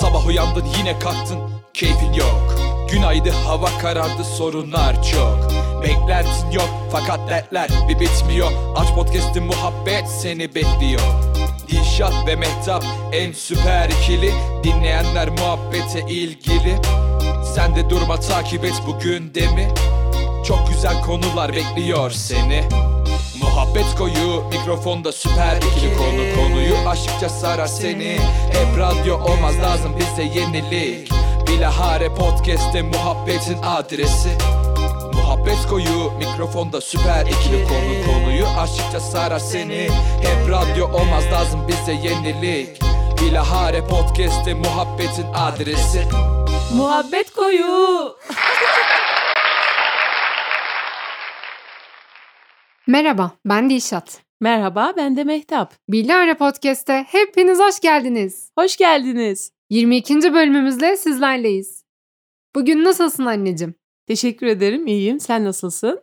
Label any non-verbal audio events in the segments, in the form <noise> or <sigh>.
Sabah uyandın yine kalktın. Keyfin yok. Günaydın hava karardı sorunlar çok. Beklentin yok fakat dertler bir bitmiyor. Aç podcast'in muhabbet seni bekliyor. Dilşat ve Mehtap en süper ikili. Dinleyenler muhabbete ilgili. Sen de durma takip et bugün de Çok güzel konular bekliyor seni Muhabbet koyu mikrofonda süper ikili konu. Konuyu aşıkça sarar seni. Hep radyo olmaz lazım bize yenilik. Bilahare podcast'te muhabbetin adresi. Muhabbet koyu mikrofonda süper ikili konu. Konuyu aşıkça sarar seni. Hep radyo olmaz lazım bize yenilik. Bilahare podcast'te muhabbetin adresi. Muhabbet koyu. Merhaba, ben Dilşat. Merhaba ben de Mehtap. Bilahare Podcast'te hepiniz hoş geldiniz. Hoş geldiniz. 22. bölümümüzle sizlerleyiz. Bugün nasılsın anneciğim? Teşekkür ederim iyiyim. Sen nasılsın?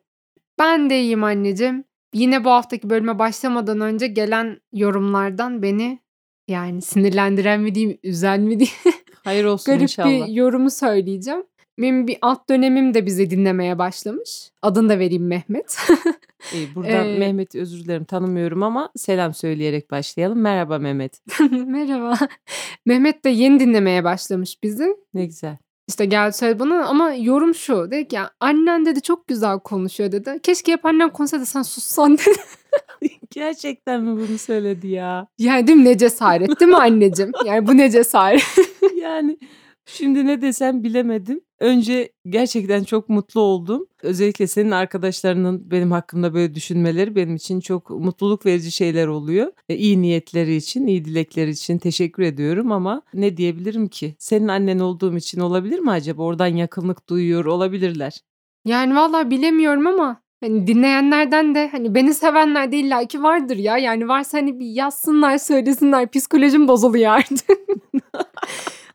Ben de iyiyim anneciğim. Yine bu haftaki bölüme başlamadan önce gelen yorumlardan beni yani sinirlendiren mi diyeyim, üzen mi diyeyim <laughs> Hayır olsun garip inşallah. bir yorumu söyleyeceğim. Benim bir alt dönemim de bizi dinlemeye başlamış. Adını da vereyim Mehmet. <laughs> İyi, buradan Ee, Mehmet'i özür dilerim tanımıyorum ama selam söyleyerek başlayalım. Merhaba Mehmet. <laughs> Merhaba. Mehmet de yeni dinlemeye başlamış bizi. Ne güzel. İşte geldi söyledi bana ama yorum şu. Dedi ki ya annen dedi çok güzel konuşuyor dedi. Keşke hep annem konuşsaydı sen sussan <laughs> dedi. Gerçekten mi bunu söyledi ya? Yani değil mi ne cesaret değil mi anneciğim? Yani bu ne cesaret. <laughs> yani şimdi ne desem bilemedim. Önce gerçekten çok mutlu oldum. Özellikle senin arkadaşlarının benim hakkımda böyle düşünmeleri benim için çok mutluluk verici şeyler oluyor. E, iyi niyetleri için, iyi dilekleri için teşekkür ediyorum ama ne diyebilirim ki? Senin annen olduğum için olabilir mi acaba? Oradan yakınlık duyuyor olabilirler. Yani vallahi bilemiyorum ama hani dinleyenlerden de hani beni sevenler de illaki vardır ya. Yani varsa hani bir yazsınlar söylesinler psikolojim bozuluyor artık.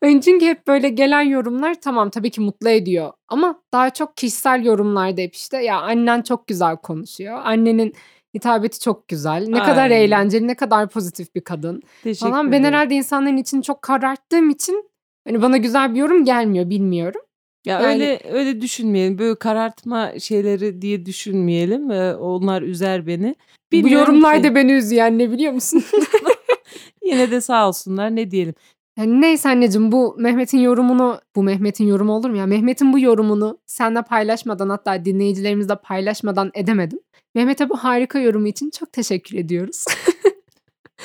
Yani <laughs> çünkü hep böyle gelen yorumlar tamam tabii ki mutlu ediyor. Ama daha çok kişisel yorumlarda hep işte ya annen çok güzel konuşuyor. Annenin hitabeti çok güzel. Ne kadar Ay. eğlenceli, ne kadar pozitif bir kadın. Teşekkür falan. Ben herhalde insanların için çok kararttığım için hani bana güzel bir yorum gelmiyor bilmiyorum. Ya Yani- öyle öyle düşünmeyelim. Böyle karartma şeyleri diye düşünmeyelim. Ee, onlar üzer beni. Bu Bilmiyorum yorumlar ki. da beni üzüyor anne biliyor musun? <laughs> <laughs> Yine de sağ olsunlar ne diyelim. Yani neyse anneciğim bu Mehmet'in yorumunu, bu Mehmet'in yorumu olur mu ya? Mehmet'in bu yorumunu seninle paylaşmadan hatta dinleyicilerimizle paylaşmadan edemedim. Mehmet'e bu harika yorumu için çok teşekkür ediyoruz. <laughs>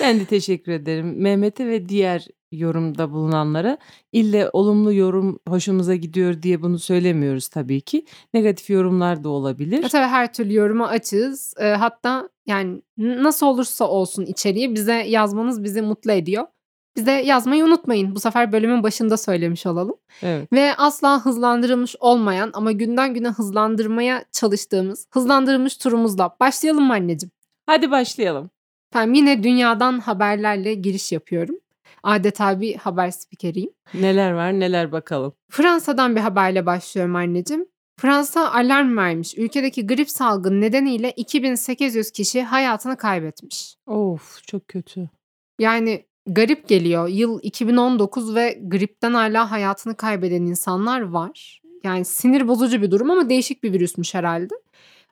Ben de teşekkür ederim. Mehmet'e ve diğer yorumda bulunanlara ille olumlu yorum hoşumuza gidiyor diye bunu söylemiyoruz tabii ki. Negatif yorumlar da olabilir. Ya tabii her türlü yoruma açığız. Ee, hatta yani nasıl olursa olsun içeriği bize yazmanız bizi mutlu ediyor. Bize yazmayı unutmayın. Bu sefer bölümün başında söylemiş olalım. Evet. Ve asla hızlandırılmış olmayan ama günden güne hızlandırmaya çalıştığımız hızlandırılmış turumuzla başlayalım mı anneciğim? Hadi başlayalım. Ben yine dünyadan haberlerle giriş yapıyorum. Adeta bir haber spikeriyim. Neler var neler bakalım. Fransa'dan bir haberle başlıyorum anneciğim. Fransa alarm vermiş. Ülkedeki grip salgını nedeniyle 2800 kişi hayatını kaybetmiş. Of çok kötü. Yani garip geliyor. Yıl 2019 ve gripten hala hayatını kaybeden insanlar var. Yani sinir bozucu bir durum ama değişik bir virüsmüş herhalde.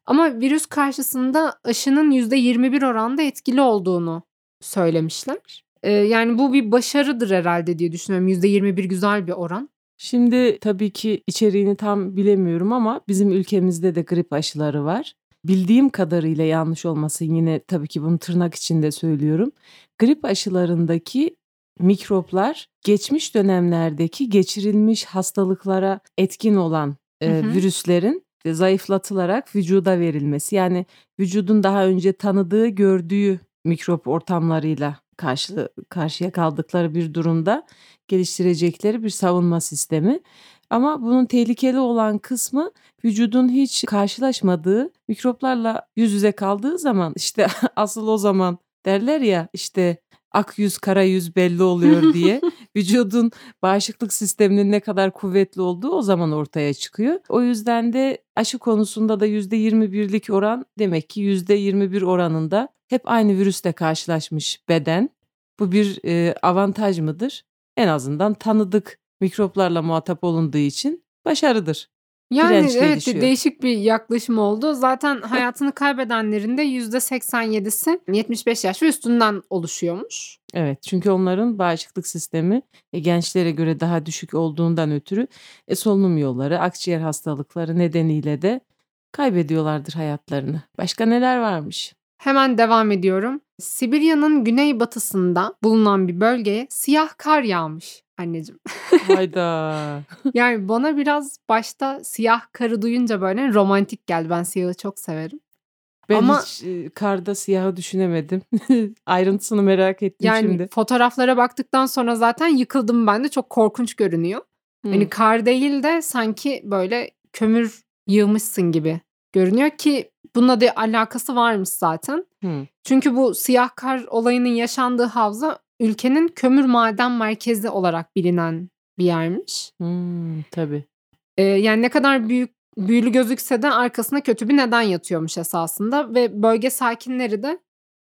Ama virüs karşısında aşının %21 oranda etkili olduğunu söylemişler. Yani bu bir başarıdır herhalde diye düşünüyorum. %21 güzel bir oran. Şimdi tabii ki içeriğini tam bilemiyorum ama bizim ülkemizde de grip aşıları var. Bildiğim kadarıyla yanlış olmasın yine tabii ki bunu tırnak içinde söylüyorum. Grip aşılarındaki mikroplar geçmiş dönemlerdeki geçirilmiş hastalıklara etkin olan e, Hı hı. virüslerin zayıflatılarak vücuda verilmesi. Yani vücudun daha önce tanıdığı, gördüğü mikrop ortamlarıyla karşı karşıya kaldıkları bir durumda geliştirecekleri bir savunma sistemi. Ama bunun tehlikeli olan kısmı vücudun hiç karşılaşmadığı mikroplarla yüz yüze kaldığı zaman işte <laughs> asıl o zaman derler ya işte ak yüz kara yüz belli oluyor diye <laughs> vücudun bağışıklık sisteminin ne kadar kuvvetli olduğu o zaman ortaya çıkıyor. O yüzden de aşı konusunda da %21'lik oran demek ki %21 oranında hep aynı virüsle karşılaşmış beden. Bu bir e, avantaj mıdır? en azından tanıdık mikroplarla muhatap olunduğu için başarıdır. Yani evet gelişiyor. değişik bir yaklaşım oldu. Zaten hayatını kaybedenlerin de %87'si 75 yaş ve üstünden oluşuyormuş. Evet çünkü onların bağışıklık sistemi e, gençlere göre daha düşük olduğundan ötürü e, solunum yolları, akciğer hastalıkları nedeniyle de kaybediyorlardır hayatlarını. Başka neler varmış? Hemen devam ediyorum. Sibirya'nın güneybatısında bulunan bir bölgeye siyah kar yağmış anneciğim. Hayda. <laughs> Yani bana biraz başta siyah karı duyunca böyle romantik geldi. Ben siyahı çok severim. Ben Ama- hiç e, karda siyahı düşünemedim. <laughs> Ayrıntısını merak ettim Yani şimdi. fotoğraflara baktıktan sonra zaten yıkıldım ben de çok korkunç görünüyor. Hmm. Hani kar değil de sanki böyle kömür yığmışsın gibi görünüyor ki bununla da alakası varmış zaten. Hı. Çünkü bu siyah kar olayının yaşandığı havza ülkenin kömür maden merkezi olarak bilinen bir yermiş. Hmm, tabii. Ee, yani ne kadar büyük büyülü gözükse de arkasında kötü bir neden yatıyormuş esasında ve bölge sakinleri de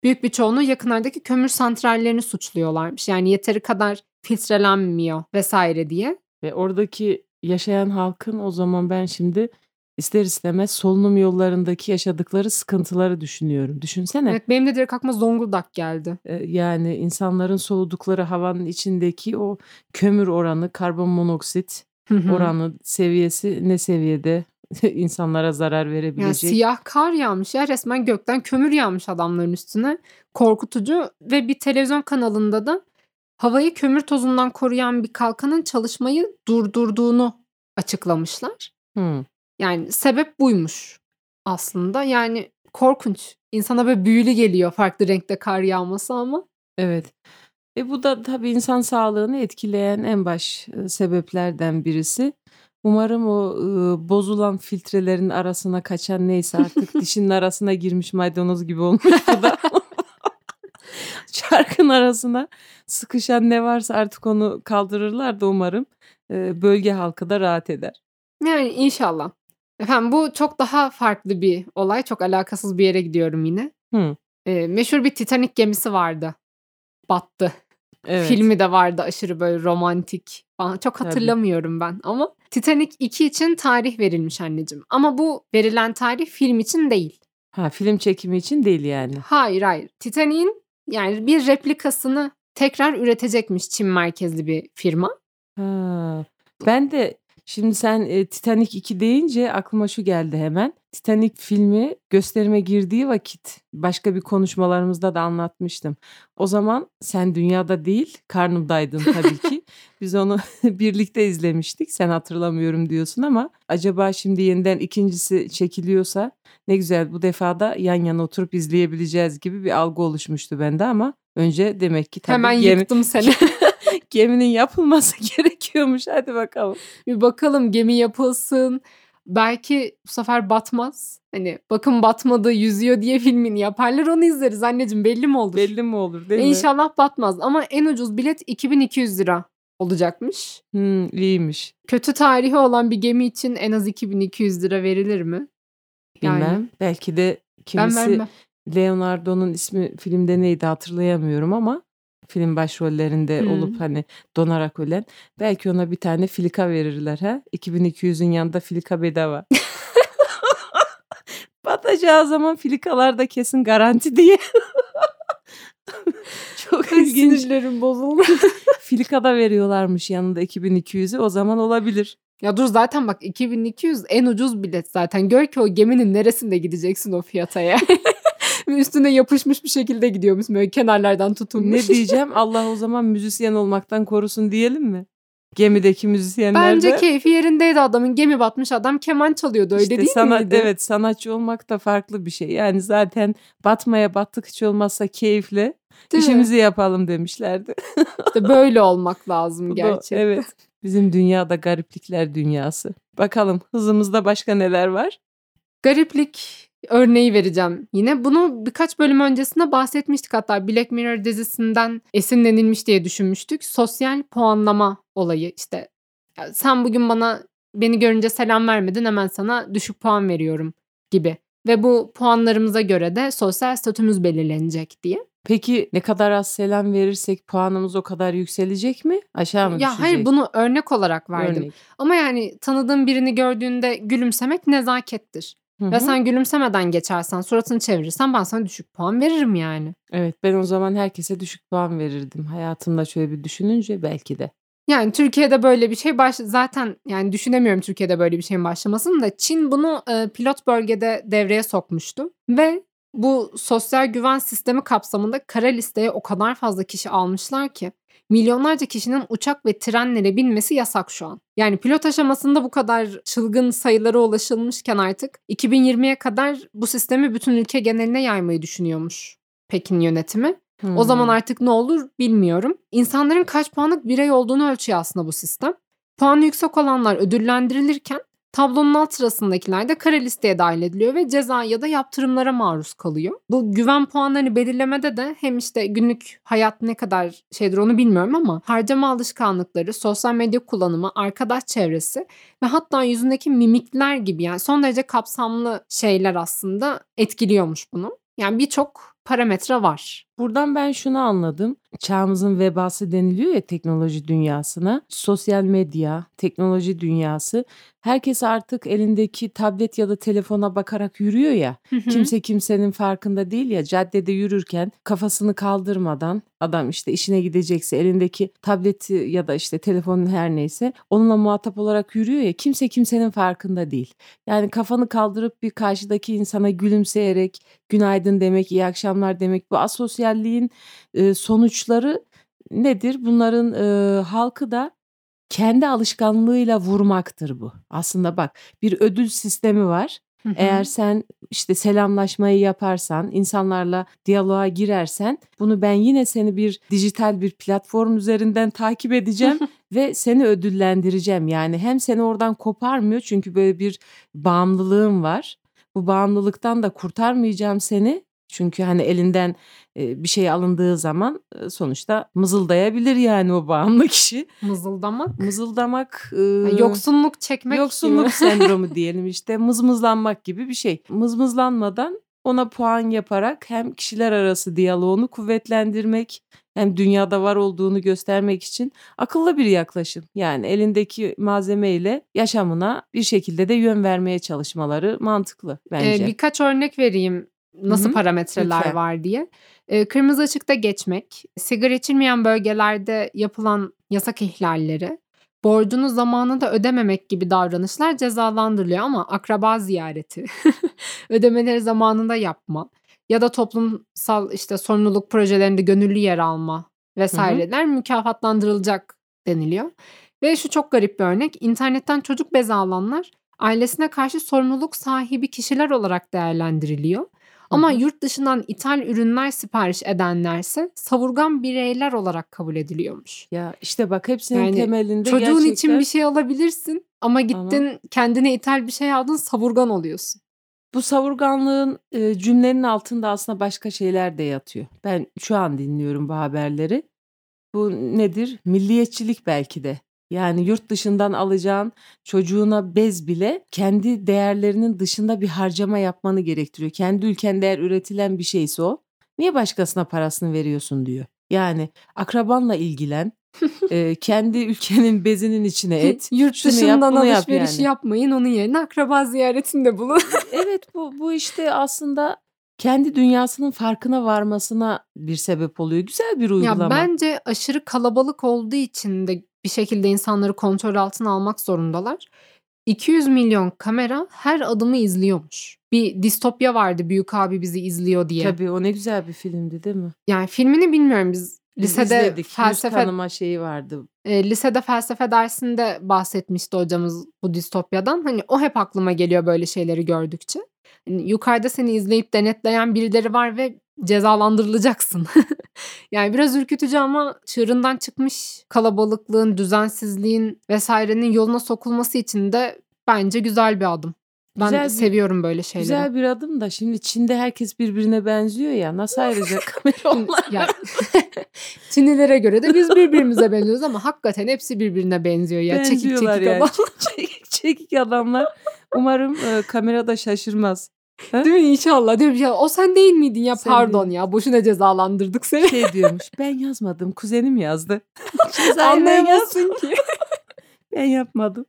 büyük bir çoğunluğu yakınlardaki kömür santrallerini suçluyorlarmış. Yani yeteri kadar filtrelenmiyor vesaire diye. Ve oradaki yaşayan halkın o zaman ben şimdi ister istemez solunum yollarındaki yaşadıkları sıkıntıları düşünüyorum. Düşünsene. Evet benim de direkt aklıma Zonguldak geldi. e, yani insanların soludukları havanın içindeki o kömür oranı, karbon monoksit oranı seviyesi ne seviyede <laughs> insanlara zarar Yani verebilecek. siyah kar yağmış ya resmen gökten kömür yağmış adamların üstüne. Korkutucu ve bir televizyon kanalında da havayı kömür tozundan koruyan bir kalkanın çalışmayı durdurduğunu açıklamışlar. Hı. Yani sebep buymuş aslında. Yani korkunç. İnsana böyle büyülü geliyor farklı renkte kar yağması ama. Evet. E bu da tabii insan sağlığını etkileyen en baş e, sebeplerden birisi. Umarım o e, bozulan filtrelerin arasına kaçan neyse artık <laughs> dişinin arasına girmiş maydanoz gibi olmuş bu da. <laughs> Çarkın arasına sıkışan ne varsa artık onu kaldırırlar da umarım e, bölge halkı da rahat eder. Yani inşallah. Efendim bu çok daha farklı bir olay. Çok alakasız bir yere gidiyorum yine. Hı. Ee, meşhur bir Titanic gemisi vardı. Battı. Evet. Filmi de vardı aşırı böyle romantik falan. Çok Tabii. hatırlamıyorum ben ama Titanic 2 için tarih verilmiş anneciğim. Ama bu verilen tarih film için değil. Ha film çekimi için değil yani. Hayır hayır. Titanic'in yani bir replikasını tekrar üretecekmiş Çin merkezli bir firma. Ha. Ben de şimdi sen e, Titanic 2 deyince aklıma şu geldi hemen. Titanic filmi gösterime girdiği vakit başka bir konuşmalarımızda da anlatmıştım. O zaman sen dünyada değil karnımdaydın tabii ki. <laughs> Biz onu <laughs> birlikte izlemiştik. Sen hatırlamıyorum diyorsun ama acaba şimdi yeniden ikincisi çekiliyorsa ne güzel bu defa da yan yana oturup izleyebileceğiz gibi bir algı oluşmuştu bende ama önce demek ki tabii Hemen gemi- yıktım seni. <laughs> geminin yapılması <laughs> gerekiyormuş. Hadi bakalım. bir bakalım gemi yapılsın. Belki bu sefer batmaz. Hani bakın batmadı yüzüyor diye filmini yaparlar onu izleriz anneciğim belli mi olur? Belli mi olur değil mi? İnşallah batmaz ama en ucuz bilet 2200 lira olacakmış. Hmm, iyiymiş. Kötü tarihi olan bir gemi için en az 2200 lira verilir mi? Yani. Bilmem. Belki de Ben kimisi. Leonardo'nun ismi filmde neydi hatırlayamıyorum ama film başrollerinde Hmm. olup hani donarak ölen belki ona bir tane filika verirler ha 2200'ün yanında filika bedava. <laughs> Batacağı zaman filikalar da kesin garanti diye. <laughs> Çok ilginç. Sinirlerim bozuldu. <laughs> Filika da veriyorlarmış yanında 2200'ü o zaman olabilir. ya dur zaten bak 2200 en ucuz bilet zaten. Gör ki o geminin neresinde gideceksin o fiyata ya. Ve Üstüne yapışmış bir şekilde gidiyormuş böyle kenarlardan tutulmuş. Ne diyeceğim? Allah o zaman müzisyen olmaktan korusun diyelim mi? Gemideki müzisyenler Bence de keyfi yerindeydi adamın. Gemi batmış adam keman çalıyordu öyle işte değil sana, miydi? Evet sanatçı olmak da farklı bir şey. Yani zaten batmaya battık hiç olmazsa keyifle Değil mi? işimizi yapalım demişlerdi. İşte böyle olmak lazım <laughs> gerçi. evet. Bizim dünyada gariplikler dünyası. Bakalım hızımızda başka neler var? Gariplik örneği vereceğim yine. Bunu birkaç bölüm öncesinde bahsetmiştik hatta Black Mirror dizisinden esinlenilmiş diye düşünmüştük. Sosyal puanlama olayı işte. Sen bugün bana beni görünce selam vermedin hemen sana düşük puan veriyorum gibi. Ve bu puanlarımıza göre de sosyal statümüz belirlenecek diye. Peki ne kadar az selam verirsek puanımız o kadar yükselecek mi? Aşağı mı Ya düşecek? hayır bunu örnek olarak verdim. Örnek. Ama yani tanıdığın birini gördüğünde gülümsemek nezakettir. Hı Ve sen gülümsemeden geçersen, suratını çevirirsen ben sana düşük puan veririm yani. Evet ben o zaman herkese düşük puan verirdim. Hayatımda şöyle bir düşününce belki de. Yani Türkiye'de böyle bir şey baş zaten yani düşünemiyorum Türkiye'de böyle bir şeyin başlamasını da Çin bunu e, pilot bölgede devreye sokmuştu ve bu sosyal güven sistemi kapsamında kara listeye o kadar fazla kişi almışlar ki milyonlarca kişinin uçak ve trenlere binmesi yasak şu an. Yani pilot aşamasında bu kadar çılgın sayılara ulaşılmışken artık 2020'ye kadar bu sistemi bütün ülke geneline yaymayı düşünüyormuş Pekin yönetimi. O zaman Hmm. artık ne olur bilmiyorum. İnsanların kaç puanlık birey olduğunu ölçüyor aslında bu sistem. Puanı yüksek olanlar ödüllendirilirken tablonun alt sırasındakiler de kara listeye dahil ediliyor ve ceza ya da yaptırımlara maruz kalıyor. Bu güven puanlarını belirlemede de hem işte günlük hayat ne kadar şeydir onu bilmiyorum ama harcama alışkanlıkları, sosyal medya kullanımı, arkadaş çevresi ve hatta yüzündeki mimikler gibi yani son derece kapsamlı şeyler aslında etkiliyormuş bunu. Yani birçok parametre var. Buradan ben şunu anladım. Çağımızın vebası deniliyor ya teknoloji dünyasına. Sosyal medya, teknoloji dünyası. Herkes artık elindeki tablet ya da telefona bakarak yürüyor ya. Kimse kimsenin farkında değil ya. Caddede yürürken kafasını kaldırmadan adam işte işine gidecekse elindeki tableti ya da işte telefonun her neyse onunla muhatap olarak yürüyor ya. Kimse kimsenin farkında değil. Yani kafanı kaldırıp bir karşıdaki insana gülümseyerek günaydın demek, iyi akşamlar demek bu asosyalliğin e, sonuçları nedir? Bunların e, halkı da kendi alışkanlığıyla vurmaktır bu. Aslında bak bir ödül sistemi var. Hı hı. Eğer sen işte selamlaşmayı yaparsan, insanlarla diyaloğa girersen bunu ben yine seni bir dijital bir platform üzerinden takip edeceğim <laughs> ve seni ödüllendireceğim. Yani hem seni oradan koparmıyor çünkü böyle bir bağımlılığım var. Bu bağımlılıktan da kurtarmayacağım seni. Çünkü hani elinden bir şey alındığı zaman sonuçta mızıldayabilir yani o bağımlı kişi. Mızıldamak. Mızıldamak e, Yoksunluk çekmek Yoksunluk gibi. sendromu <laughs> diyelim işte mızmızlanmak gibi bir şey. Mızmızlanmadan ona puan yaparak hem kişiler arası diyaloğunu kuvvetlendirmek hem dünyada var olduğunu göstermek için akıllı bir yaklaşım. Yani elindeki malzemeyle yaşamına bir şekilde de yön vermeye çalışmaları mantıklı bence. Ee, birkaç örnek vereyim nasıl Hı hı. parametreler Lütfen. var diye. Ee, kırmızı ışıkta geçmek, sigara içilmeyen bölgelerde yapılan yasak ihlalleri, borcunu zamanında ödememek gibi davranışlar cezalandırılıyor ama akraba ziyareti, <laughs> ödemeleri zamanında yapma ya da toplumsal işte sorumluluk projelerinde gönüllü yer alma vesaireler mükafatlandırılacak deniliyor. Ve şu çok garip bir örnek. İnternetten çocuk bezi alanlar ailesine karşı sorumluluk sahibi kişiler olarak değerlendiriliyor. Ama yurt dışından ithal ürünler sipariş edenlerse savurgan bireyler olarak kabul ediliyormuş. Ya işte bak hepsinin Yani temelinde Çocuğun gerçekten için bir şey alabilirsin ama gittin kendine ithal bir şey aldın savurgan oluyorsun. bu savurganlığın e, cümlenin altında aslında başka şeyler de yatıyor. Ben şu an dinliyorum bu haberleri. Bu nedir? Milliyetçilik belki de. Yani yurt dışından alacağın çocuğuna bez bile kendi değerlerinin dışında bir harcama yapmanı gerektiriyor. Kendi ülkende eğer üretilen bir şeyse o. Niye başkasına parasını veriyorsun diyor. Yani akrabanla ilgilen. <laughs> e, kendi ülkenin bezinin içine et. <laughs> Yurt şunu yap, dışından yap alışveriş yani. yapmayın onun yerine akraba ziyaretinde bulun. Evet bu bu işte aslında kendi dünyasının farkına varmasına bir sebep oluyor. Güzel bir uygulama. Ya bence aşırı kalabalık olduğu için de bir şekilde insanları kontrol altına almak zorundalar. 200 milyon kamera her adımı izliyormuş. Bir distopya vardı Büyük abi bizi izliyor diye. Tabii o ne güzel bir filmdi değil mi? Yani filmini bilmiyorum biz Biz lisede. Yüz felsefe tanıma şeyi vardı. e, lisede felsefe dersinde bahsetmişti hocamız bu distopyadan. Hani o hep aklıma geliyor böyle şeyleri gördükçe. Hani yukarıda seni izleyip denetleyen birileri var ve cezalandırılacaksın. <laughs> yani biraz ürkütücü ama çığırından çıkmış kalabalıklığın, düzensizliğin vesairenin yoluna sokulması için de bence güzel bir adım. Ben Güzel bir- seviyorum böyle şeyleri. Güzel bir adım da şimdi Çin'de herkes birbirine benziyor ya. Nasıl ayrılacak <laughs> kamera onlar? ya, <laughs> Çinlilere göre de biz birbirimize benziyoruz ama hakikaten hepsi birbirine benziyor ya. Çekik çekik yani. adam. çekik çekik adamlar. Umarım e, kamerada şaşırmaz. Değil mi inşallah diyorum ya o sen değil miydin ya Sen pardon değil. ya boşuna cezalandırdık seni. Şey diyormuş. Ben yazmadım. Kuzenim yazdı. <laughs> Anlayamazsın ki. <laughs> ben yapmadım.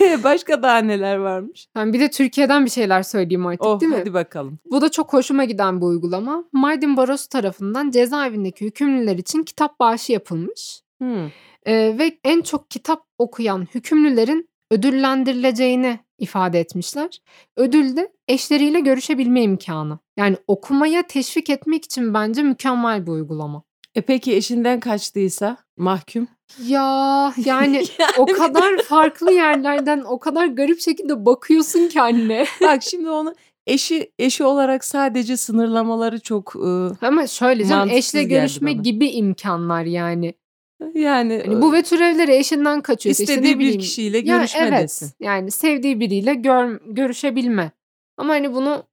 <laughs> Başka daha neler varmış? Ben bir de Türkiye'den bir şeyler söyleyeyim artık Oh değil mi? hadi bakalım. Bu da çok hoşuma giden bir uygulama. Mardin Barosu tarafından cezaevindeki hükümlüler için kitap bağışı yapılmış. Hmm. Ee, ve en çok kitap okuyan hükümlülerin ödüllendirileceğini ifade etmişler. Ödül de eşleriyle görüşebilme imkanı. Yani okumaya teşvik etmek için bence mükemmel bir uygulama. E peki eşinden kaçtıysa mahkum? Ya <laughs> yani o kadar farklı yerlerden o kadar garip şekilde bakıyorsun ki anne. <laughs> Bak şimdi onu eşi eşi olarak sadece sınırlamaları çok e, Ama şöyle canım eşle görüşme bana. gibi imkanlar yani. Yani Hani bu ve türevleri eşinden kaçıyorsa işte ne istediği bir bileyim. kişiyle görüşme evet desin. yani sevdiği biriyle gör, görüşebilme. Ama hani bunu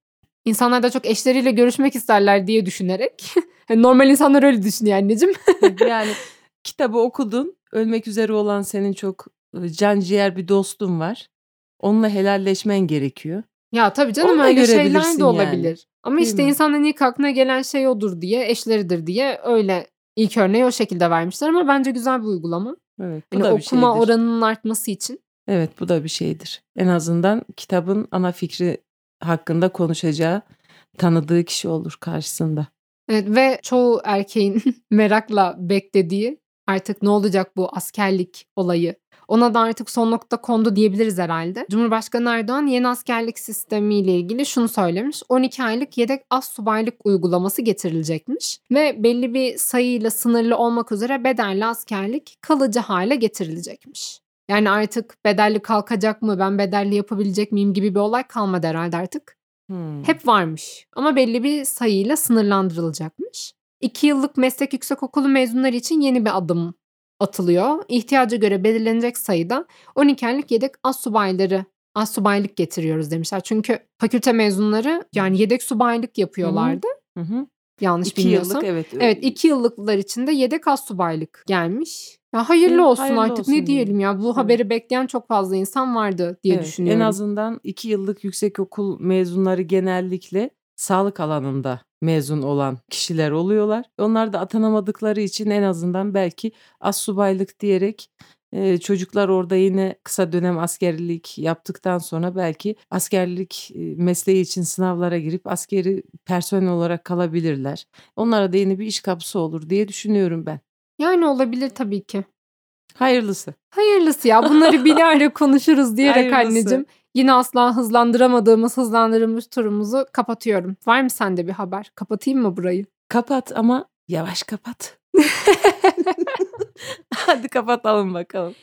insanlar da çok eşleriyle görüşmek isterler diye düşünerek. <laughs> hani normal insanlar öyle düşünüyor anneciğim. yani kitabı okudun. Ölmek üzere olan senin çok e, can ciğer bir dostun var. Onunla helalleşmen gerekiyor. Ya tabii canım Onu da öyle şeyler de yani. olabilir. Ama Değil işte mi? insanların ilk aklına gelen şey odur diye, eşleridir diye öyle ilk örneği o şekilde vermişler ama bence güzel bir uygulama. Evet, bu Hani da bir okuma şeydir. oranının artması için. Evet, bu da bir şeydir. En azından kitabın ana fikri hakkında konuşacağı, tanıdığı kişi olur karşısında. Evet ve çoğu erkeğin <laughs> merakla beklediği artık ne olacak bu askerlik olayı. Ona da artık son nokta kondu diyebiliriz herhalde. Cumhurbaşkanı Erdoğan yeni askerlik sistemiyle ilgili şunu söylemiş. 12 aylık yedek az subaylık uygulaması getirilecekmiş. Ve belli bir sayıyla sınırlı olmak üzere bedelli askerlik kalıcı hale getirilecekmiş. Yani artık bedelli kalkacak mı, ben bedelli yapabilecek miyim gibi bir olay kalmadı herhalde artık. Hmm. Hep varmış ama belli bir sayıyla sınırlandırılacakmış. 2 yıllık meslek yüksekokulu mezunları için yeni bir adım atılıyor. İhtiyaca göre belirlenecek sayıda 12 aylık yedek az subayları az subaylık getiriyoruz demişler. Çünkü fakülte mezunları yani yedek subaylık yapıyorlardı. Hı hı. Yanlış İki bilmiyorsam. yıllık evet. Evet 2 yıllıklar için de yedek az subaylık gelmiş. Ya hayırlı Evet, olsun hayırlı artık olsun ne diyelim ya. Bu Evet. haberi bekleyen çok fazla insan vardı diye Evet, düşünüyorum. En azından iki yıllık yüksekokul mezunları genellikle sağlık alanında mezun olan kişiler oluyorlar. Onlar da atanamadıkları için en azından belki az subaylık diyerek e, çocuklar orada yine kısa dönem askerlik yaptıktan sonra belki askerlik mesleği için sınavlara girip askeri personel olarak kalabilirler. Onlara da yeni bir iş kapısı olur diye düşünüyorum ben. Yani olabilir tabii ki. Hayırlısı. Hayırlısı ya. Bunları bir <laughs> konuşuruz diyerek Hayırlısı. anneciğim. Yine asla hızlandıramadığımız hızlandırılmış turumuzu kapatıyorum. Var mı sende bir haber? Kapatayım mı burayı? Kapat ama yavaş kapat. <laughs> Hadi kapatalım bakalım.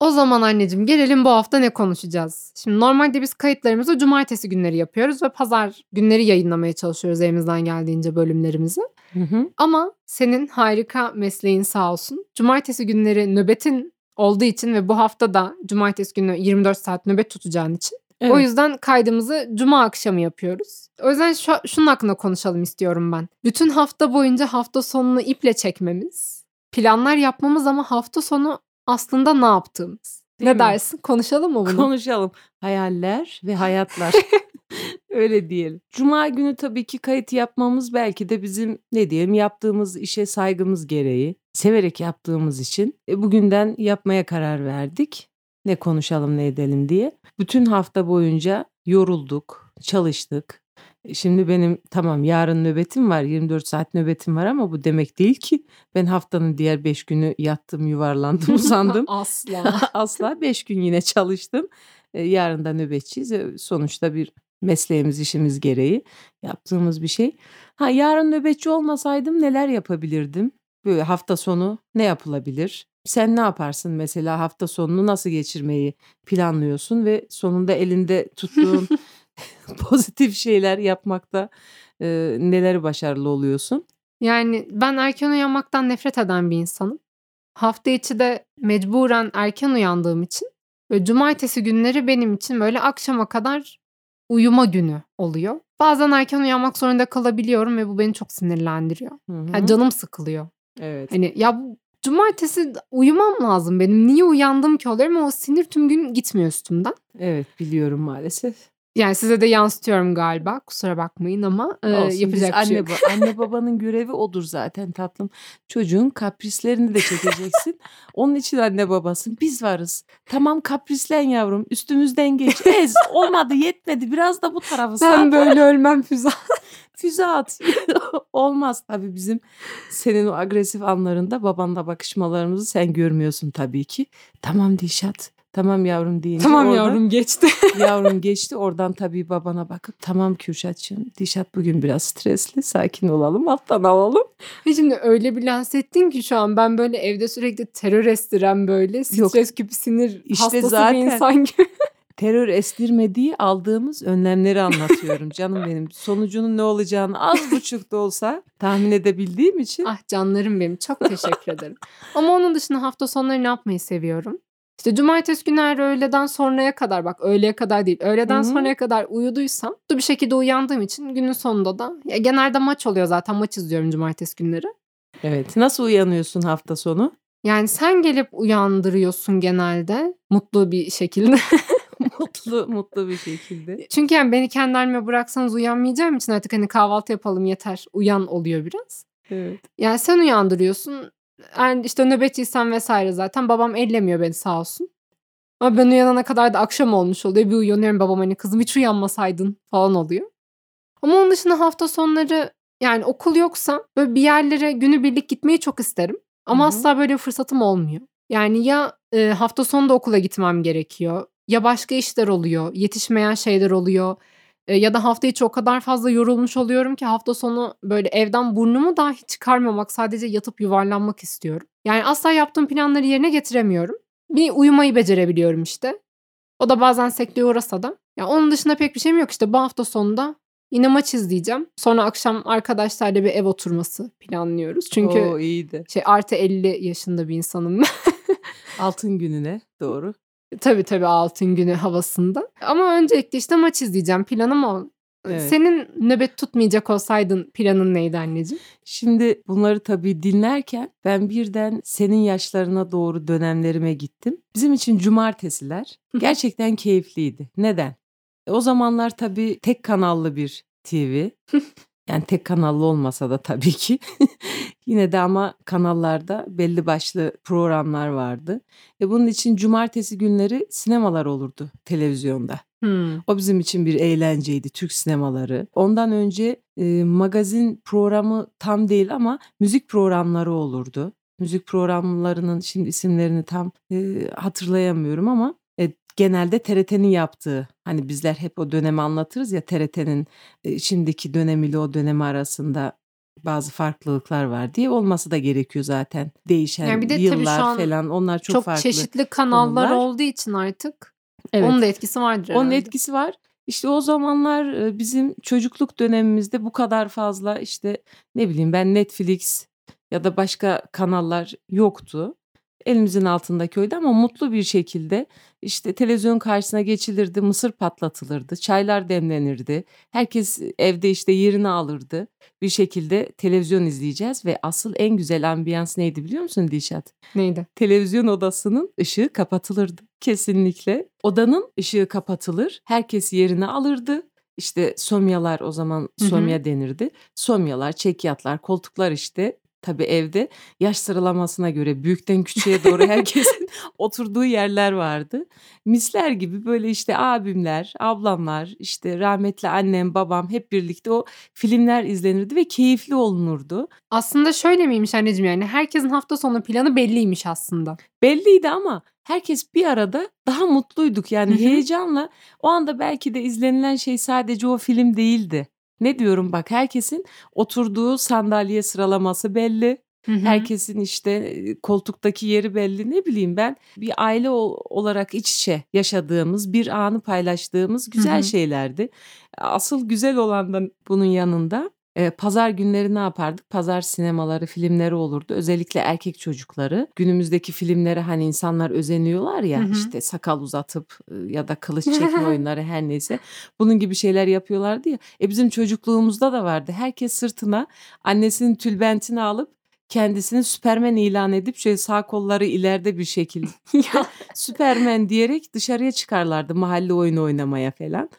O zaman anneciğim gelelim bu hafta ne konuşacağız? Şimdi normalde biz kayıtlarımızı cumartesi günleri yapıyoruz ve pazar günleri yayınlamaya çalışıyoruz elimizden geldiğince bölümlerimizi. Hı hı. Ama senin harika mesleğin sağ olsun. Cumartesi günleri nöbetin olduğu için ve bu hafta da cumartesi günü 24 saat nöbet tutacağın için O Evet. yüzden kaydımızı cuma akşamı yapıyoruz. O yüzden şu, şunun hakkında konuşalım istiyorum ben. Bütün hafta boyunca hafta sonunu iple çekmemiz, planlar yapmamız ama hafta sonu aslında ne yaptığımız. Değil ne mi? dersin? Konuşalım mı bunu? Konuşalım. Hayaller ve hayatlar. <laughs> Öyle diyelim. Cuma günü tabii ki kayıt yapmamız belki de bizim ne diyelim yaptığımız işe saygımız gereği, severek yaptığımız için e, bugünden yapmaya karar verdik. Ne konuşalım ne edelim diye. Bütün hafta boyunca yorulduk, çalıştık. E, Şimdi benim tamam yarın nöbetim var, 24 saat nöbetim var ama bu demek değil ki ben haftanın diğer 5 günü yattım, yuvarlandım, uzandım. <laughs> Asla. <laughs> Asla 5 gün yine çalıştım. E, yarın da nöbetçiyiz. E, sonuçta bir mesleğimiz, işimiz gereği yaptığımız bir şey. Ha yarın nöbetçi olmasaydım neler yapabilirdim? Böyle hafta sonu ne yapılabilir? Sen ne yaparsın mesela hafta sonunu nasıl geçirmeyi planlıyorsun ve sonunda elinde tuttuğun <laughs> <laughs> pozitif şeyler yapmakta e, neleri başarılı oluyorsun? Yani ben erken uyanmaktan nefret eden bir insanım. Hafta içi de mecburen erken uyandığım için ve cumartesi günleri benim için böyle akşama kadar uyuma günü oluyor. Bazen erken uyanmak zorunda kalabiliyorum ve bu beni çok sinirlendiriyor. Hı hı. Yani canım sıkılıyor. Evet. Hani ya bu cumartesi uyumam lazım benim. Niye uyandım ki oluyorum o sinir tüm gün gitmiyor üstümden. Evet biliyorum maalesef. Yani size de yansıtıyorum galiba. Kusura bakmayın ama e, Olsun, yapacak bir şey anne, yok. anne babanın görevi odur zaten tatlım. Çocuğun kaprislerini de çekeceksin. <laughs> Onun için anne babasın. Biz varız. Tamam kaprislen yavrum. Üstümüzden geç. Ez. Olmadı yetmedi. Biraz da bu tarafı sar. Ben böyle ölmem Füze. <laughs> Füze at. <laughs> Olmaz tabii bizim senin o agresif anlarında babanla bakışmalarımızı sen görmüyorsun tabii ki. Tamam Dişat. Tamam yavrum deyince tamam oradan- yavrum geçti. <laughs> Yavrum geçti oradan tabii babana bakıp tamam Kürşatçığım Dişat bugün biraz stresli sakin olalım alttan alalım. Şimdi öyle bir lanse ettin ki şu an ben böyle evde sürekli terör estiren böyle stres küpü sinir İşte hastası zaten. bir insan gibi. <laughs> Terör estirmediği aldığımız önlemleri anlatıyorum canım benim. Sonucunun ne olacağını az buçuk da olsa tahmin edebildiğim için. Ah canlarım benim çok teşekkür ederim. Ama onun dışında hafta sonları ne yapmayı seviyorum? İşte cumartesi günü öğleden sonraya kadar bak öğleye kadar değil öğleden Hı hı. sonraya kadar uyuduysam bir şekilde uyandığım için günün sonunda da ya genelde maç oluyor zaten maç izliyorum cumartesi günleri. Evet nasıl uyanıyorsun hafta sonu? Yani sen gelip uyandırıyorsun genelde mutlu bir şekilde. <laughs> mutlu mutlu bir şekilde. Çünkü yani beni kendi halime bıraksanız uyanmayacağım için artık hani kahvaltı yapalım yeter uyan oluyor biraz. Evet. Yani sen uyandırıyorsun. Yani işte nöbetçiysen vesaire zaten babam ellemiyor beni sağ olsun. Ama ben uyanana kadar da akşam olmuş oluyor. Bir uyanıyorum babam hani kızım hiç uyanmasaydın falan oluyor. Ama onun dışında hafta sonları yani okul yoksa böyle bir yerlere günübirlik gitmeyi çok isterim. Ama Hı hı. asla böyle fırsatım olmuyor. Yani ya e, hafta sonu da okula gitmem gerekiyor. Ya başka işler oluyor. Yetişmeyen şeyler oluyor. E, ya da hafta içi o kadar fazla yorulmuş oluyorum ki hafta sonu böyle evden burnumu dahi çıkarmamak sadece yatıp yuvarlanmak istiyorum. Yani asla yaptığım planları yerine getiremiyorum. Bir uyumayı becerebiliyorum işte. O da bazen sekteye uğrasa da. Ya onun dışında pek bir şeyim yok işte bu hafta sonunda yine maç izleyeceğim. Sonra akşam arkadaşlarla bir ev oturması planlıyoruz. Çünkü Oo, iyiydi. şey artı 50 yaşında bir insanım ben. <laughs> Altın gününe doğru. Tabii tabii altın günü havasında. Ama öncelikle işte maç izleyeceğim planım o. Evet. Senin nöbet tutmayacak olsaydın planın neydi anneciğim? Şimdi bunları tabii dinlerken ben birden senin yaşlarına doğru dönemlerime gittim. Bizim için cumartesiler gerçekten keyifliydi. Neden? E, o zamanlar tabii tek kanallı bir TV. Yani tek kanallı olmasa da tabii ki. <laughs> Yine de ama kanallarda belli başlı programlar vardı. E bunun için cumartesi günleri sinemalar olurdu televizyonda. Hmm. O bizim için bir eğlenceydi Türk sinemaları. Ondan önce e, magazin programı tam değil ama müzik programları olurdu. Müzik programlarının şimdi isimlerini tam e, hatırlayamıyorum ama e, genelde TRT'nin yaptığı hani bizler hep o dönemi anlatırız ya TRT'nin e, şimdiki dönemiyle o dönemi arasında bazı farklılıklar var diye olması da gerekiyor zaten. Değişen Yani bir de tabii yıllar şu an falan onlar çok, Çok, farklı. çeşitli kanallar konular. olduğu için artık Evet. onun da etkisi vardır Onun herhalde. etkisi var. İşte o zamanlar e, bizim çocukluk dönemimizde bu kadar fazla işte ne bileyim ben Netflix ya da başka kanallar yoktu. Elimizin altındaki oydu ama mutlu bir şekilde işte televizyon karşısına geçilirdi, mısır patlatılırdı, çaylar demlenirdi. Herkes evde işte yerini alırdı. Bir şekilde televizyon izleyeceğiz ve asıl en güzel ambiyans neydi biliyor musun Dişat? Neydi? televizyon odasının ışığı kapatılırdı. Kesinlikle. Odanın ışığı kapatılır. Herkes yerini alırdı. İşte somyalar o zaman somya denirdi. Somyalar, çekyatlar, koltuklar işte tabii evde yaş sıralamasına göre büyükten küçüğe doğru herkesin <laughs> oturduğu yerler vardı. Misler gibi böyle işte abimler, ablamlar, işte rahmetli annem, babam hep birlikte o filmler izlenirdi ve keyifli olunurdu. Aslında şöyle miymiş anneciğim yani herkesin hafta sonu planı belliymiş aslında. Belliydi ama herkes bir arada daha mutluyduk yani heyecanla. O anda belki de izlenilen şey sadece o film değildi. Ne diyorum bak herkesin oturduğu sandalye sıralaması belli. Hı hı. Herkesin işte koltuktaki yeri belli. Ne bileyim ben bir aile ol- olarak iç içe yaşadığımız, bir anı paylaştığımız güzel hı. şeylerdi. Asıl güzel olan da bunun yanında e, pazar günleri ne yapardık? Pazar sinemaları, filmleri olurdu. Özellikle erkek çocukları. Günümüzdeki filmlere hani insanlar özeniyorlar ya Hı hı. işte sakal uzatıp ya da kılıç <laughs> çekme oyunları her neyse. Bunun gibi şeyler yapıyorlardı ya. E bizim çocukluğumuzda da vardı. Herkes sırtına annesinin tülbentini alıp kendisini Süpermen ilan edip şöyle sağ kolları ileride bir şekilde. <laughs> <laughs> Süpermen diyerek dışarıya çıkarlardı mahalle oyunu oynamaya falan.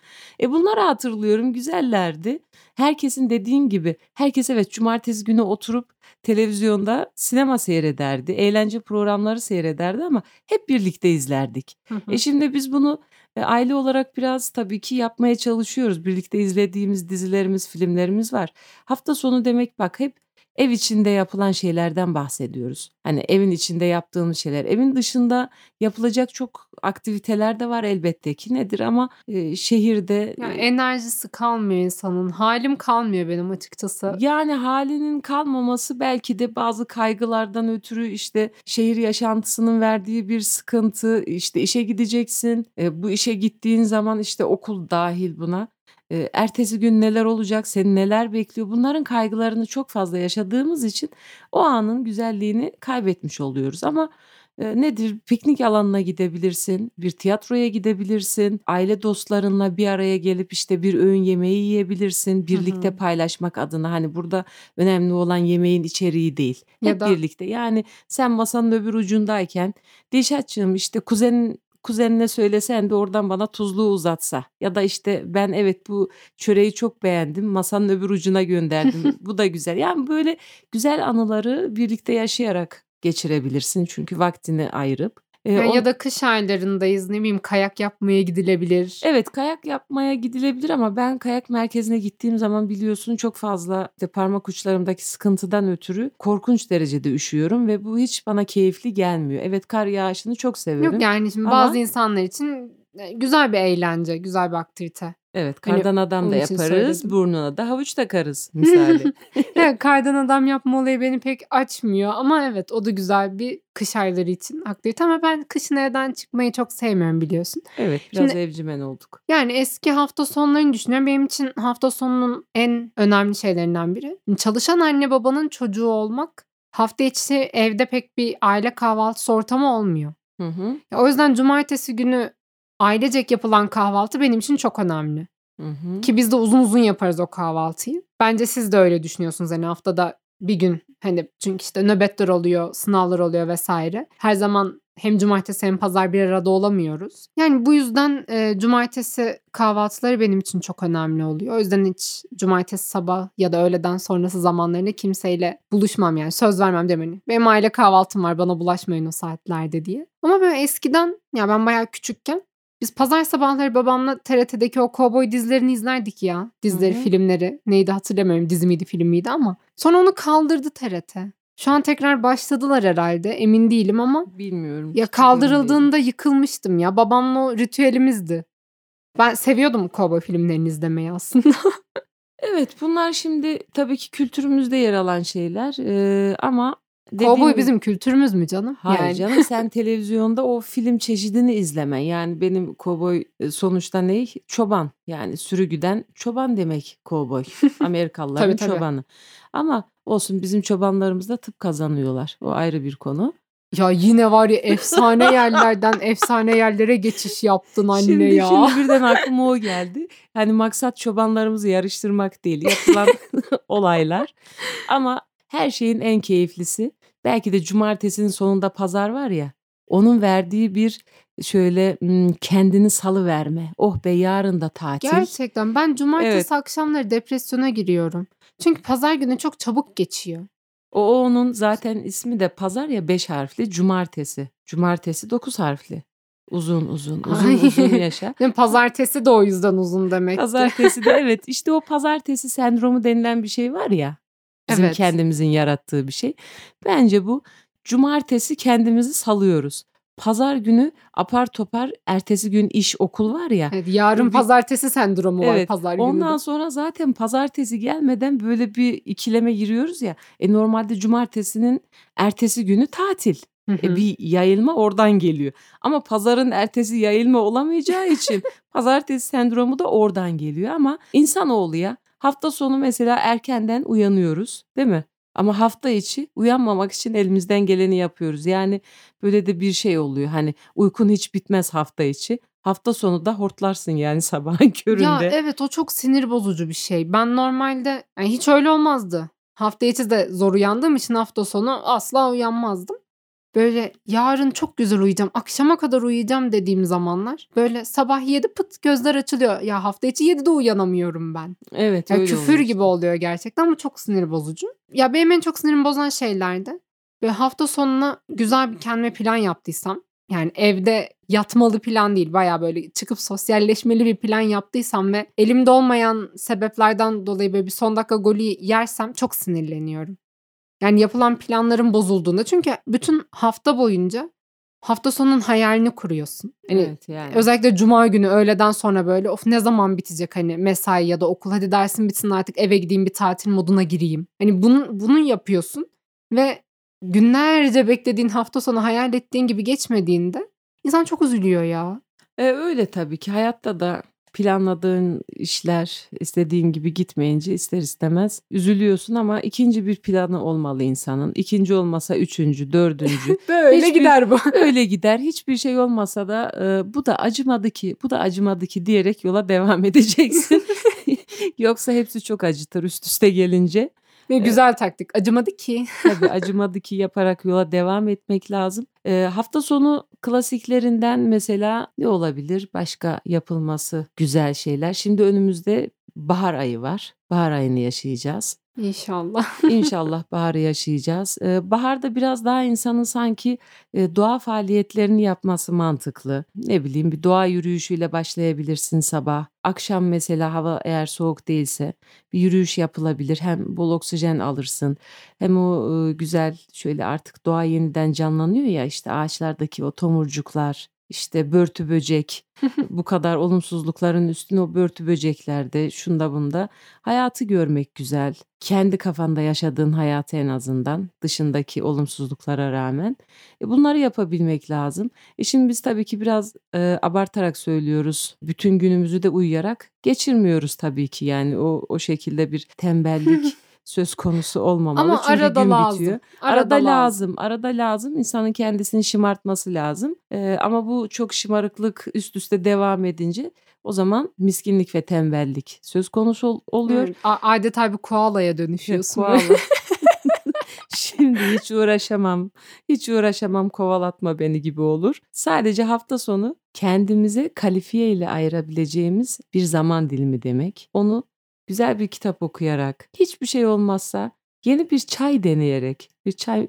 E bunları hatırlıyorum güzellerdi. Herkesin dediğin gibi herkes evet cumartesi günü oturup televizyonda sinema seyrederdi. Eğlence programları seyrederdi ama hep birlikte izlerdik. Hı hı. E şimdi biz bunu e, aile olarak biraz tabii ki yapmaya çalışıyoruz. Birlikte izlediğimiz dizilerimiz, filmlerimiz var. Hafta sonu demek bak hep ev içinde yapılan şeylerden bahsediyoruz. Hani evin içinde yaptığımız şeyler. Evin dışında yapılacak çok aktiviteler de var elbette ki nedir ama e, şehirde Yani e, enerjisi kalmıyor insanın. Halim kalmıyor benim açıkçası. Yani halinin kalmaması belki de bazı kaygılardan ötürü işte şehir yaşantısının verdiği bir sıkıntı. İşte işe gideceksin. E, bu işe gittiğin zaman işte okul dahil buna. E, ertesi gün neler olacak, seni neler bekliyor? Bunların kaygılarını çok fazla yaşadığımız için o anın güzelliğini kaybetmiş oluyoruz. Ama e, nedir? Piknik alanına gidebilirsin, bir tiyatroya gidebilirsin, aile dostlarınla bir araya gelip işte bir öğün yemeği yiyebilirsin, birlikte hı. paylaşmak adına. Hani burada önemli olan yemeğin içeriği değil. Ya Hep da- birlikte. Yani sen masanın öbür ucundayken Dilşatçığım işte kuzenin kuzenine söylesen de oradan bana tuzluğu uzatsa. Ya da işte ben evet bu çöreği çok beğendim masanın öbür ucuna gönderdim. <laughs> Bu da güzel. Yani böyle güzel anıları birlikte yaşayarak geçirebilirsin. Çünkü vaktini ayırıp E, Yani on- ya da kış aylarındayız ne bileyim kayak yapmaya gidilebilir. Evet kayak yapmaya gidilebilir ama ben kayak merkezine gittiğim zaman biliyorsun çok fazla işte parmak uçlarımdaki sıkıntıdan ötürü korkunç derecede üşüyorum ve bu hiç bana keyifli gelmiyor. Evet kar yağışını çok severim. Yok yani şimdi Ama- bazı insanlar için e, güzel bir eğlence, güzel bir aktivite. Evet Hani kardan adam da yaparız, söyledim. burnuna da havuç takarız <laughs> misali. Evet, kardan adam yapma olayı beni pek açmıyor ama evet o da güzel bir kış ayları için aktivite ama ben kışın evden çıkmayı çok sevmiyorum biliyorsun. evet biraz Şimdi- evcimen olduk. Yani eski hafta sonlarını düşünüyorum. Benim için hafta sonunun en önemli şeylerinden biri. Çalışan anne babanın çocuğu olmak hafta içi evde pek bir aile kahvaltısı ortamı olmuyor. Hı hı, Ya O yüzden cumartesi günü ailecek yapılan kahvaltı benim için çok önemli. hı hı. Ki biz de uzun uzun yaparız o kahvaltıyı. Bence siz de öyle düşünüyorsunuz. Hani haftada bir gün hani çünkü işte nöbetler oluyor, sınavlar oluyor vesaire. Her zaman hem cumartesi hem pazar bir arada olamıyoruz. Yani bu yüzden e, cumartesi kahvaltıları benim için çok önemli oluyor. O yüzden hiç cumartesi sabah ya da öğleden sonrası zamanlarında kimseyle buluşmam yani. Söz vermem demeni. Benim aile kahvaltım var bana bulaşmayın o saatlerde diye. Ama böyle eskiden ya ben bayağı küçükken biz pazar sabahları babamla TRT'deki o kovboy dizilerini izlerdik ya. Dizileri, Hı hı. filmleri. Neydi hatırlamıyorum. Dizi miydi, film miydi ama. Sonra onu kaldırdı TRT. Şu an tekrar başladılar herhalde. Emin değilim ama. Bilmiyorum. Ya kaldırıldığında yıkılmıştım ya. Babamla o ritüelimizdi. Ben seviyordum kovboy filmlerini izlemeyi aslında. <laughs> Evet bunlar şimdi tabii ki kültürümüzde yer alan şeyler Ee, ama kovboy gibi- bizim kültürümüz mü canım? Hayır yani. canım <laughs> sen televizyonda o film çeşidini izlemen. Yani benim kovboy e, sonuçta ne? Çoban. Yani sürügüden çoban demek kovboy. <laughs> Amerikalıların Tabii, tabii. çobanı. Ama olsun bizim çobanlarımız da tıp kazanıyorlar. O ayrı bir konu. Ya yine var ya efsane yerlerden efsane yerlere geçiş yaptın anne şimdi, ya. şimdi <laughs> birden aklıma o geldi. Hani maksat çobanlarımızı yarıştırmak değil. Yapılan olaylar. Ama her şeyin en keyiflisi belki de cumartesinin sonunda pazar var ya. Onun verdiği bir şöyle kendini salı verme. Oh be yarın da tatil. Gerçekten ben cumartesi Evet. akşamları depresyona giriyorum. Çünkü pazar günü çok çabuk geçiyor. O onun zaten ismi de pazar ya 5 harfli. Cumartesi. Cumartesi 9 harfli. Uzun uzun uzun Ay. uzun yaşa. <laughs> Mi? Pazartesi de o yüzden uzun demek. Pazartesi de evet işte o pazartesi sendromu denilen bir şey var ya. Bizim Evet. kendimizin yarattığı bir şey. Bence bu cumartesi kendimizi salıyoruz. Pazar günü apar topar ertesi gün iş okul var ya. Evet, yarın Bir- pazartesi sendromu var Evet, pazar günü. Ondan sonra zaten pazartesi gelmeden böyle bir ikileme giriyoruz ya. E normalde cumartesinin ertesi günü tatil. Hı E hı. bir yayılma oradan geliyor. Ama pazarın ertesi yayılma olamayacağı için <laughs> pazartesi sendromu da oradan geliyor. Ama insanoğlu ya hafta sonu mesela erkenden uyanıyoruz değil mi? Ama hafta içi uyanmamak için elimizden geleni yapıyoruz. Yani böyle de bir şey oluyor. Hani uykun hiç bitmez hafta içi. Hafta sonu da hortlarsın yani <laughs> sabahın köründe. Ya evet o çok sinir bozucu bir şey. Ben normalde yani hiç öyle olmazdı. hafta içi de zor uyandığım için hafta sonu asla uyanmazdım. Böyle yarın çok güzel uyuyacağım, akşama kadar uyuyacağım dediğim zamanlar böyle sabah 7 pıt gözler açılıyor. Ya hafta içi 7'de uyanamıyorum ben. Evet Ya öyle küfür oluyor gibi oluyor gerçekten ama çok sinir bozucu. Ya benim en çok sinirimi bozan şeylerdi. Ve hafta sonuna güzel bir kendime plan yaptıysam yani evde yatmalı plan değil baya böyle çıkıp sosyalleşmeli bir plan yaptıysam ve elimde olmayan sebeplerden dolayı böyle bir son dakika golü yersem çok sinirleniyorum. Yani yapılan planların bozulduğunda çünkü bütün hafta boyunca hafta sonunun hayalini kuruyorsun. Hani Evet yani. Özellikle cuma günü öğleden sonra böyle of ne zaman bitecek hani mesai ya da okul hadi dersin bitsin artık eve gideyim bir tatil moduna gireyim. Hani bunu, bunu yapıyorsun ve günlerce beklediğin hafta sonu hayal ettiğin gibi geçmediğinde insan çok üzülüyor ya. E, öyle tabii ki hayatta da planladığın işler istediğin gibi gitmeyince ister istemez üzülüyorsun ama ikinci bir planı olmalı insanın. İkinci olmasa üçüncü, dördüncü. <laughs> Böyle Hiçbir- gider bu. <laughs> Öyle gider. Hiçbir şey olmasa da e, bu da acımadı ki, bu da acımadı ki diyerek yola devam edeceksin. <laughs> Yoksa hepsi çok acıtır üst üste gelince. Ne güzel taktik. Acımadı ki. <laughs> Tabii acımadı ki yaparak yola devam etmek lazım. Ee, hafta sonu klasiklerinden mesela ne olabilir? Başka yapılması güzel şeyler. Şimdi önümüzde bahar ayı var. Bahar ayını yaşayacağız. İnşallah. <laughs> İnşallah baharı yaşayacağız. Baharda biraz daha insanın sanki doğa faaliyetlerini yapması mantıklı. Ne bileyim bir doğa yürüyüşüyle başlayabilirsin sabah. Akşam mesela hava eğer soğuk değilse bir yürüyüş yapılabilir. Hem bol oksijen alırsın hem o güzel şöyle artık doğa yeniden canlanıyor ya işte ağaçlardaki o tomurcuklar işte börtü böcek <laughs> bu kadar olumsuzlukların üstüne o börtü böceklerde şunda bunda hayatı görmek güzel. Kendi kafanda yaşadığın hayatı en azından dışındaki olumsuzluklara rağmen e, bunları yapabilmek lazım. E şimdi biz tabii ki biraz e, abartarak söylüyoruz. Bütün günümüzü de uyuyarak geçirmiyoruz tabii ki yani o o şekilde bir tembellik <laughs> söz konusu olmamalı. Ama Çünkü arada gün lazım. bitiyor. Arada, Arada, lazım. lazım. Arada lazım. İnsanın kendisini şımartması lazım. Ee, ama bu çok şımarıklık üst üste devam edince o zaman miskinlik ve tembellik söz konusu ol- oluyor. Evet, a- adeta bir koalaya dönüşüyorsun. Koala. <laughs> <laughs> Şimdi hiç uğraşamam. Hiç uğraşamam kovalatma beni gibi olur. Sadece hafta sonu kendimize kalifiye ile ayırabileceğimiz bir zaman dilimi demek. Onu güzel bir kitap okuyarak, hiçbir şey olmazsa yeni bir çay deneyerek, bir çay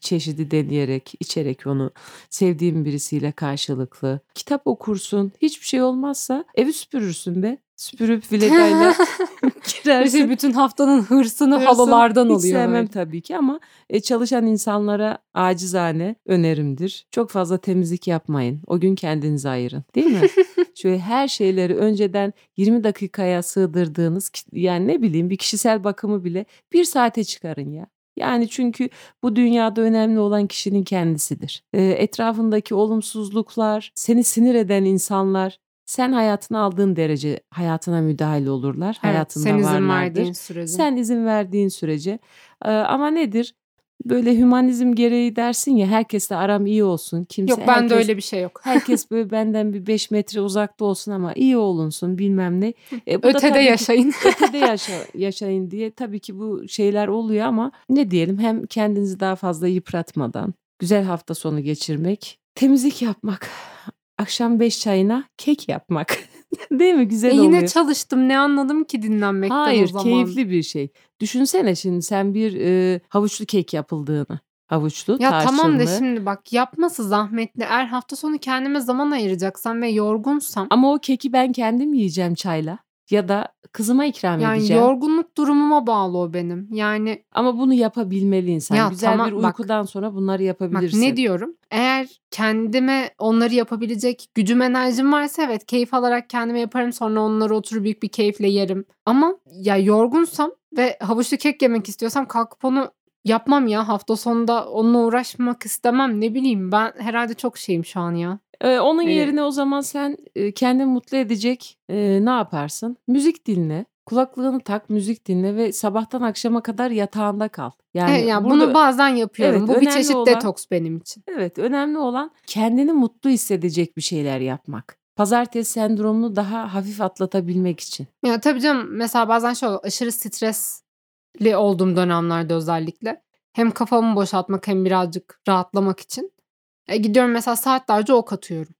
çeşidi deneyerek, içerek onu sevdiğim birisiyle karşılıklı. Kitap okursun, hiçbir şey olmazsa evi süpürürsün be. Süpürüp vilegayla <laughs> girersin. İşte bütün haftanın hırsını, Hırsın halılardan hiç oluyor. sevmem böyle. tabii ki ama e, çalışan insanlara acizane önerimdir. Çok fazla temizlik yapmayın. O gün kendinizi ayırın. Değil mi? <laughs> Şöyle her şeyleri önceden 20 dakikaya sığdırdığınız yani ne bileyim bir kişisel bakımı bile bir saate çıkarın ya. Yani çünkü bu dünyada önemli olan kişinin kendisidir. E, etrafındaki olumsuzluklar, seni sinir eden insanlar sen hayatına aldığın derece hayatına müdahale olurlar. Evet, Hayatında sen izin varlardır. verdiğin sürece. Sen izin verdiğin sürece. Ee, ama nedir? Böyle hümanizm gereği dersin ya herkesle aram iyi olsun. Kimse Yok bende herkes, öyle bir şey yok. Herkes <laughs> böyle benden bir 5 metre uzakta olsun ama iyi olunsun bilmem ne. E, bu da Ötede ki- yaşayın. <laughs> ötede <laughs> yaşa, yaşayın diye tabii ki bu şeyler oluyor ama ne diyelim hem kendinizi daha fazla yıpratmadan güzel hafta sonu geçirmek, temizlik yapmak, akşam 5 çayına kek yapmak. <laughs> Değil mi? Güzel E yine oluyor. çalıştım. Ne anladım ki dinlenmekten o Hayır, zaman. keyifli bir şey. Düşünsene şimdi sen bir e, havuçlu kek yapıldığını. Havuçlu, Ya tamam da tarçınlı. şimdi bak yapması zahmetli. Eğer hafta sonu kendime zaman ayıracaksam ve yorgunsam Ama o keki ben kendim yiyeceğim çayla. Ya da kızıma ikram yani edeceğim. yorgunluk durumuma bağlı o benim. Yani Ama bunu yapabilmeli insan. Ya Güzel tamam, bir bak. uykudan sonra bunları bak yapabilirsin. ne diyorum? Eğer kendime onları yapabilecek gücüm enerjim varsa evet keyif alarak kendime yaparım. Sonra onları oturup büyük bir keyifle yerim. Ama ya yorgunsam ve havuçlu kek yemek istiyorsam kalkıp onu yapmam ya. Hafta sonunda onunla uğraşmak istemem. Ne bileyim ben herhalde çok şeyim şu an ya. Ee, onun Hani- yerine o zaman sen e, kendini mutlu edecek e, ne yaparsın? Müzik dinle. Kulaklığını tak, müzik dinle ve sabahtan akşama kadar yatağında kal. Yani Evet, yani burada- bunu bazen yapıyorum. Evet, Bu bir çeşit olan- detoks benim için. Evet, önemli olan kendini mutlu hissedecek bir şeyler yapmak. Pazartesi sendromunu daha hafif atlatabilmek için. Ya tabii canım mesela bazen şey oluyor, aşırı stres stresli olduğum dönemlerde özellikle hem kafamı boşaltmak hem birazcık rahatlamak için e, gidiyorum mesela saatlerce ok atıyorum.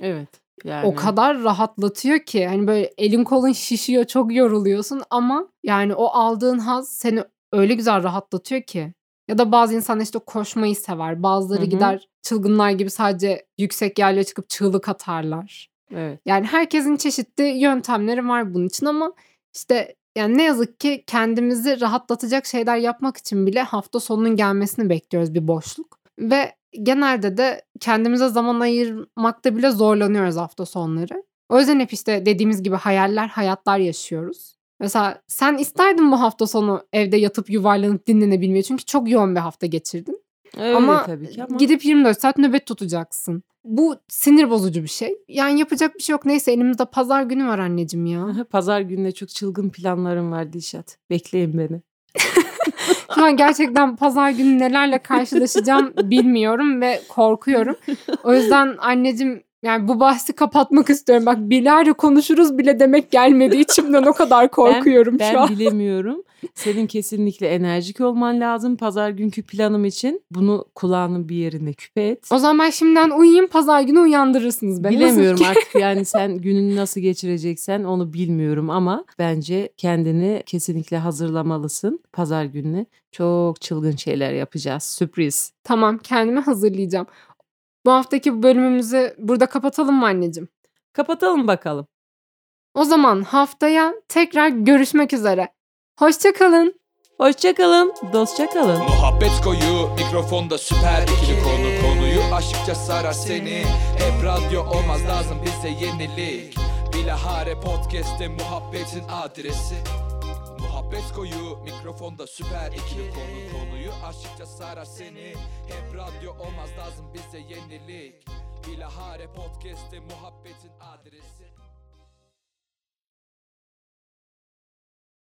Evet. Yani. O kadar rahatlatıyor ki hani böyle elin kolun şişiyor çok yoruluyorsun ama yani o aldığın haz seni öyle güzel rahatlatıyor ki. Ya da bazı insanlar işte koşmayı sever. Bazıları Hı hı. gider çılgınlar gibi sadece yüksek yerlere çıkıp çığlık atarlar. Evet. Yani herkesin çeşitli yöntemleri var bunun için ama işte yani ne yazık ki kendimizi rahatlatacak şeyler yapmak için bile hafta sonunun gelmesini bekliyoruz bir boşluk. Ve genelde de kendimize zaman ayırmakta bile zorlanıyoruz hafta sonları. O yüzden hep işte dediğimiz gibi hayaller, hayatlar yaşıyoruz. Mesela sen isterdin bu hafta sonu evde yatıp yuvarlanıp dinlenebilmeyi çünkü çok yoğun bir hafta geçirdin. Öyle ama, tabii ki ama. gidip 24 saat nöbet tutacaksın. Bu sinir bozucu bir şey. Yani yapacak bir şey yok. Neyse elimizde pazar günü var anneciğim ya. <laughs> Pazar gününe çok çılgın planlarım var Dilşat. Bekleyin beni. <laughs> Şu an gerçekten pazar günü nelerle karşılaşacağım bilmiyorum ve korkuyorum. O yüzden anneciğim yani bu bahsi kapatmak istiyorum. Bak bilahare konuşuruz bile demek gelmedi içimden o kadar korkuyorum ben şu an. bilemiyorum. Senin kesinlikle enerjik olman lazım pazar günkü planım için. Bunu kulağının bir yerine küpe et. O zaman ben şimdiden uyuyayım pazar günü uyandırırsınız beni. Bilemiyorum artık yani sen gününü nasıl geçireceksen onu bilmiyorum ama bence kendini kesinlikle hazırlamalısın pazar gününe. Çok çılgın şeyler yapacağız. Sürpriz. Tamam kendimi hazırlayacağım. Bu haftaki bölümümüzü burada kapatalım mı anneciğim? Kapatalım bakalım. O zaman haftaya tekrar görüşmek üzere. Hoşçakalın. Hoşçakalın, dostça kalın. Muhabbet koyu mikrofonda süper ikili konu konuyu aşıkça sarar seni Hep radyo olmaz lazım bize yenilik Bilahare podcast'te muhabbetin adresi Muhabbet koyu mikrofonda süper ikili konu konuyu. Aşıkça sarar seni Hep radyo olmaz lazım bize yenilik. Bilahare podcast'te muhabbetin adresi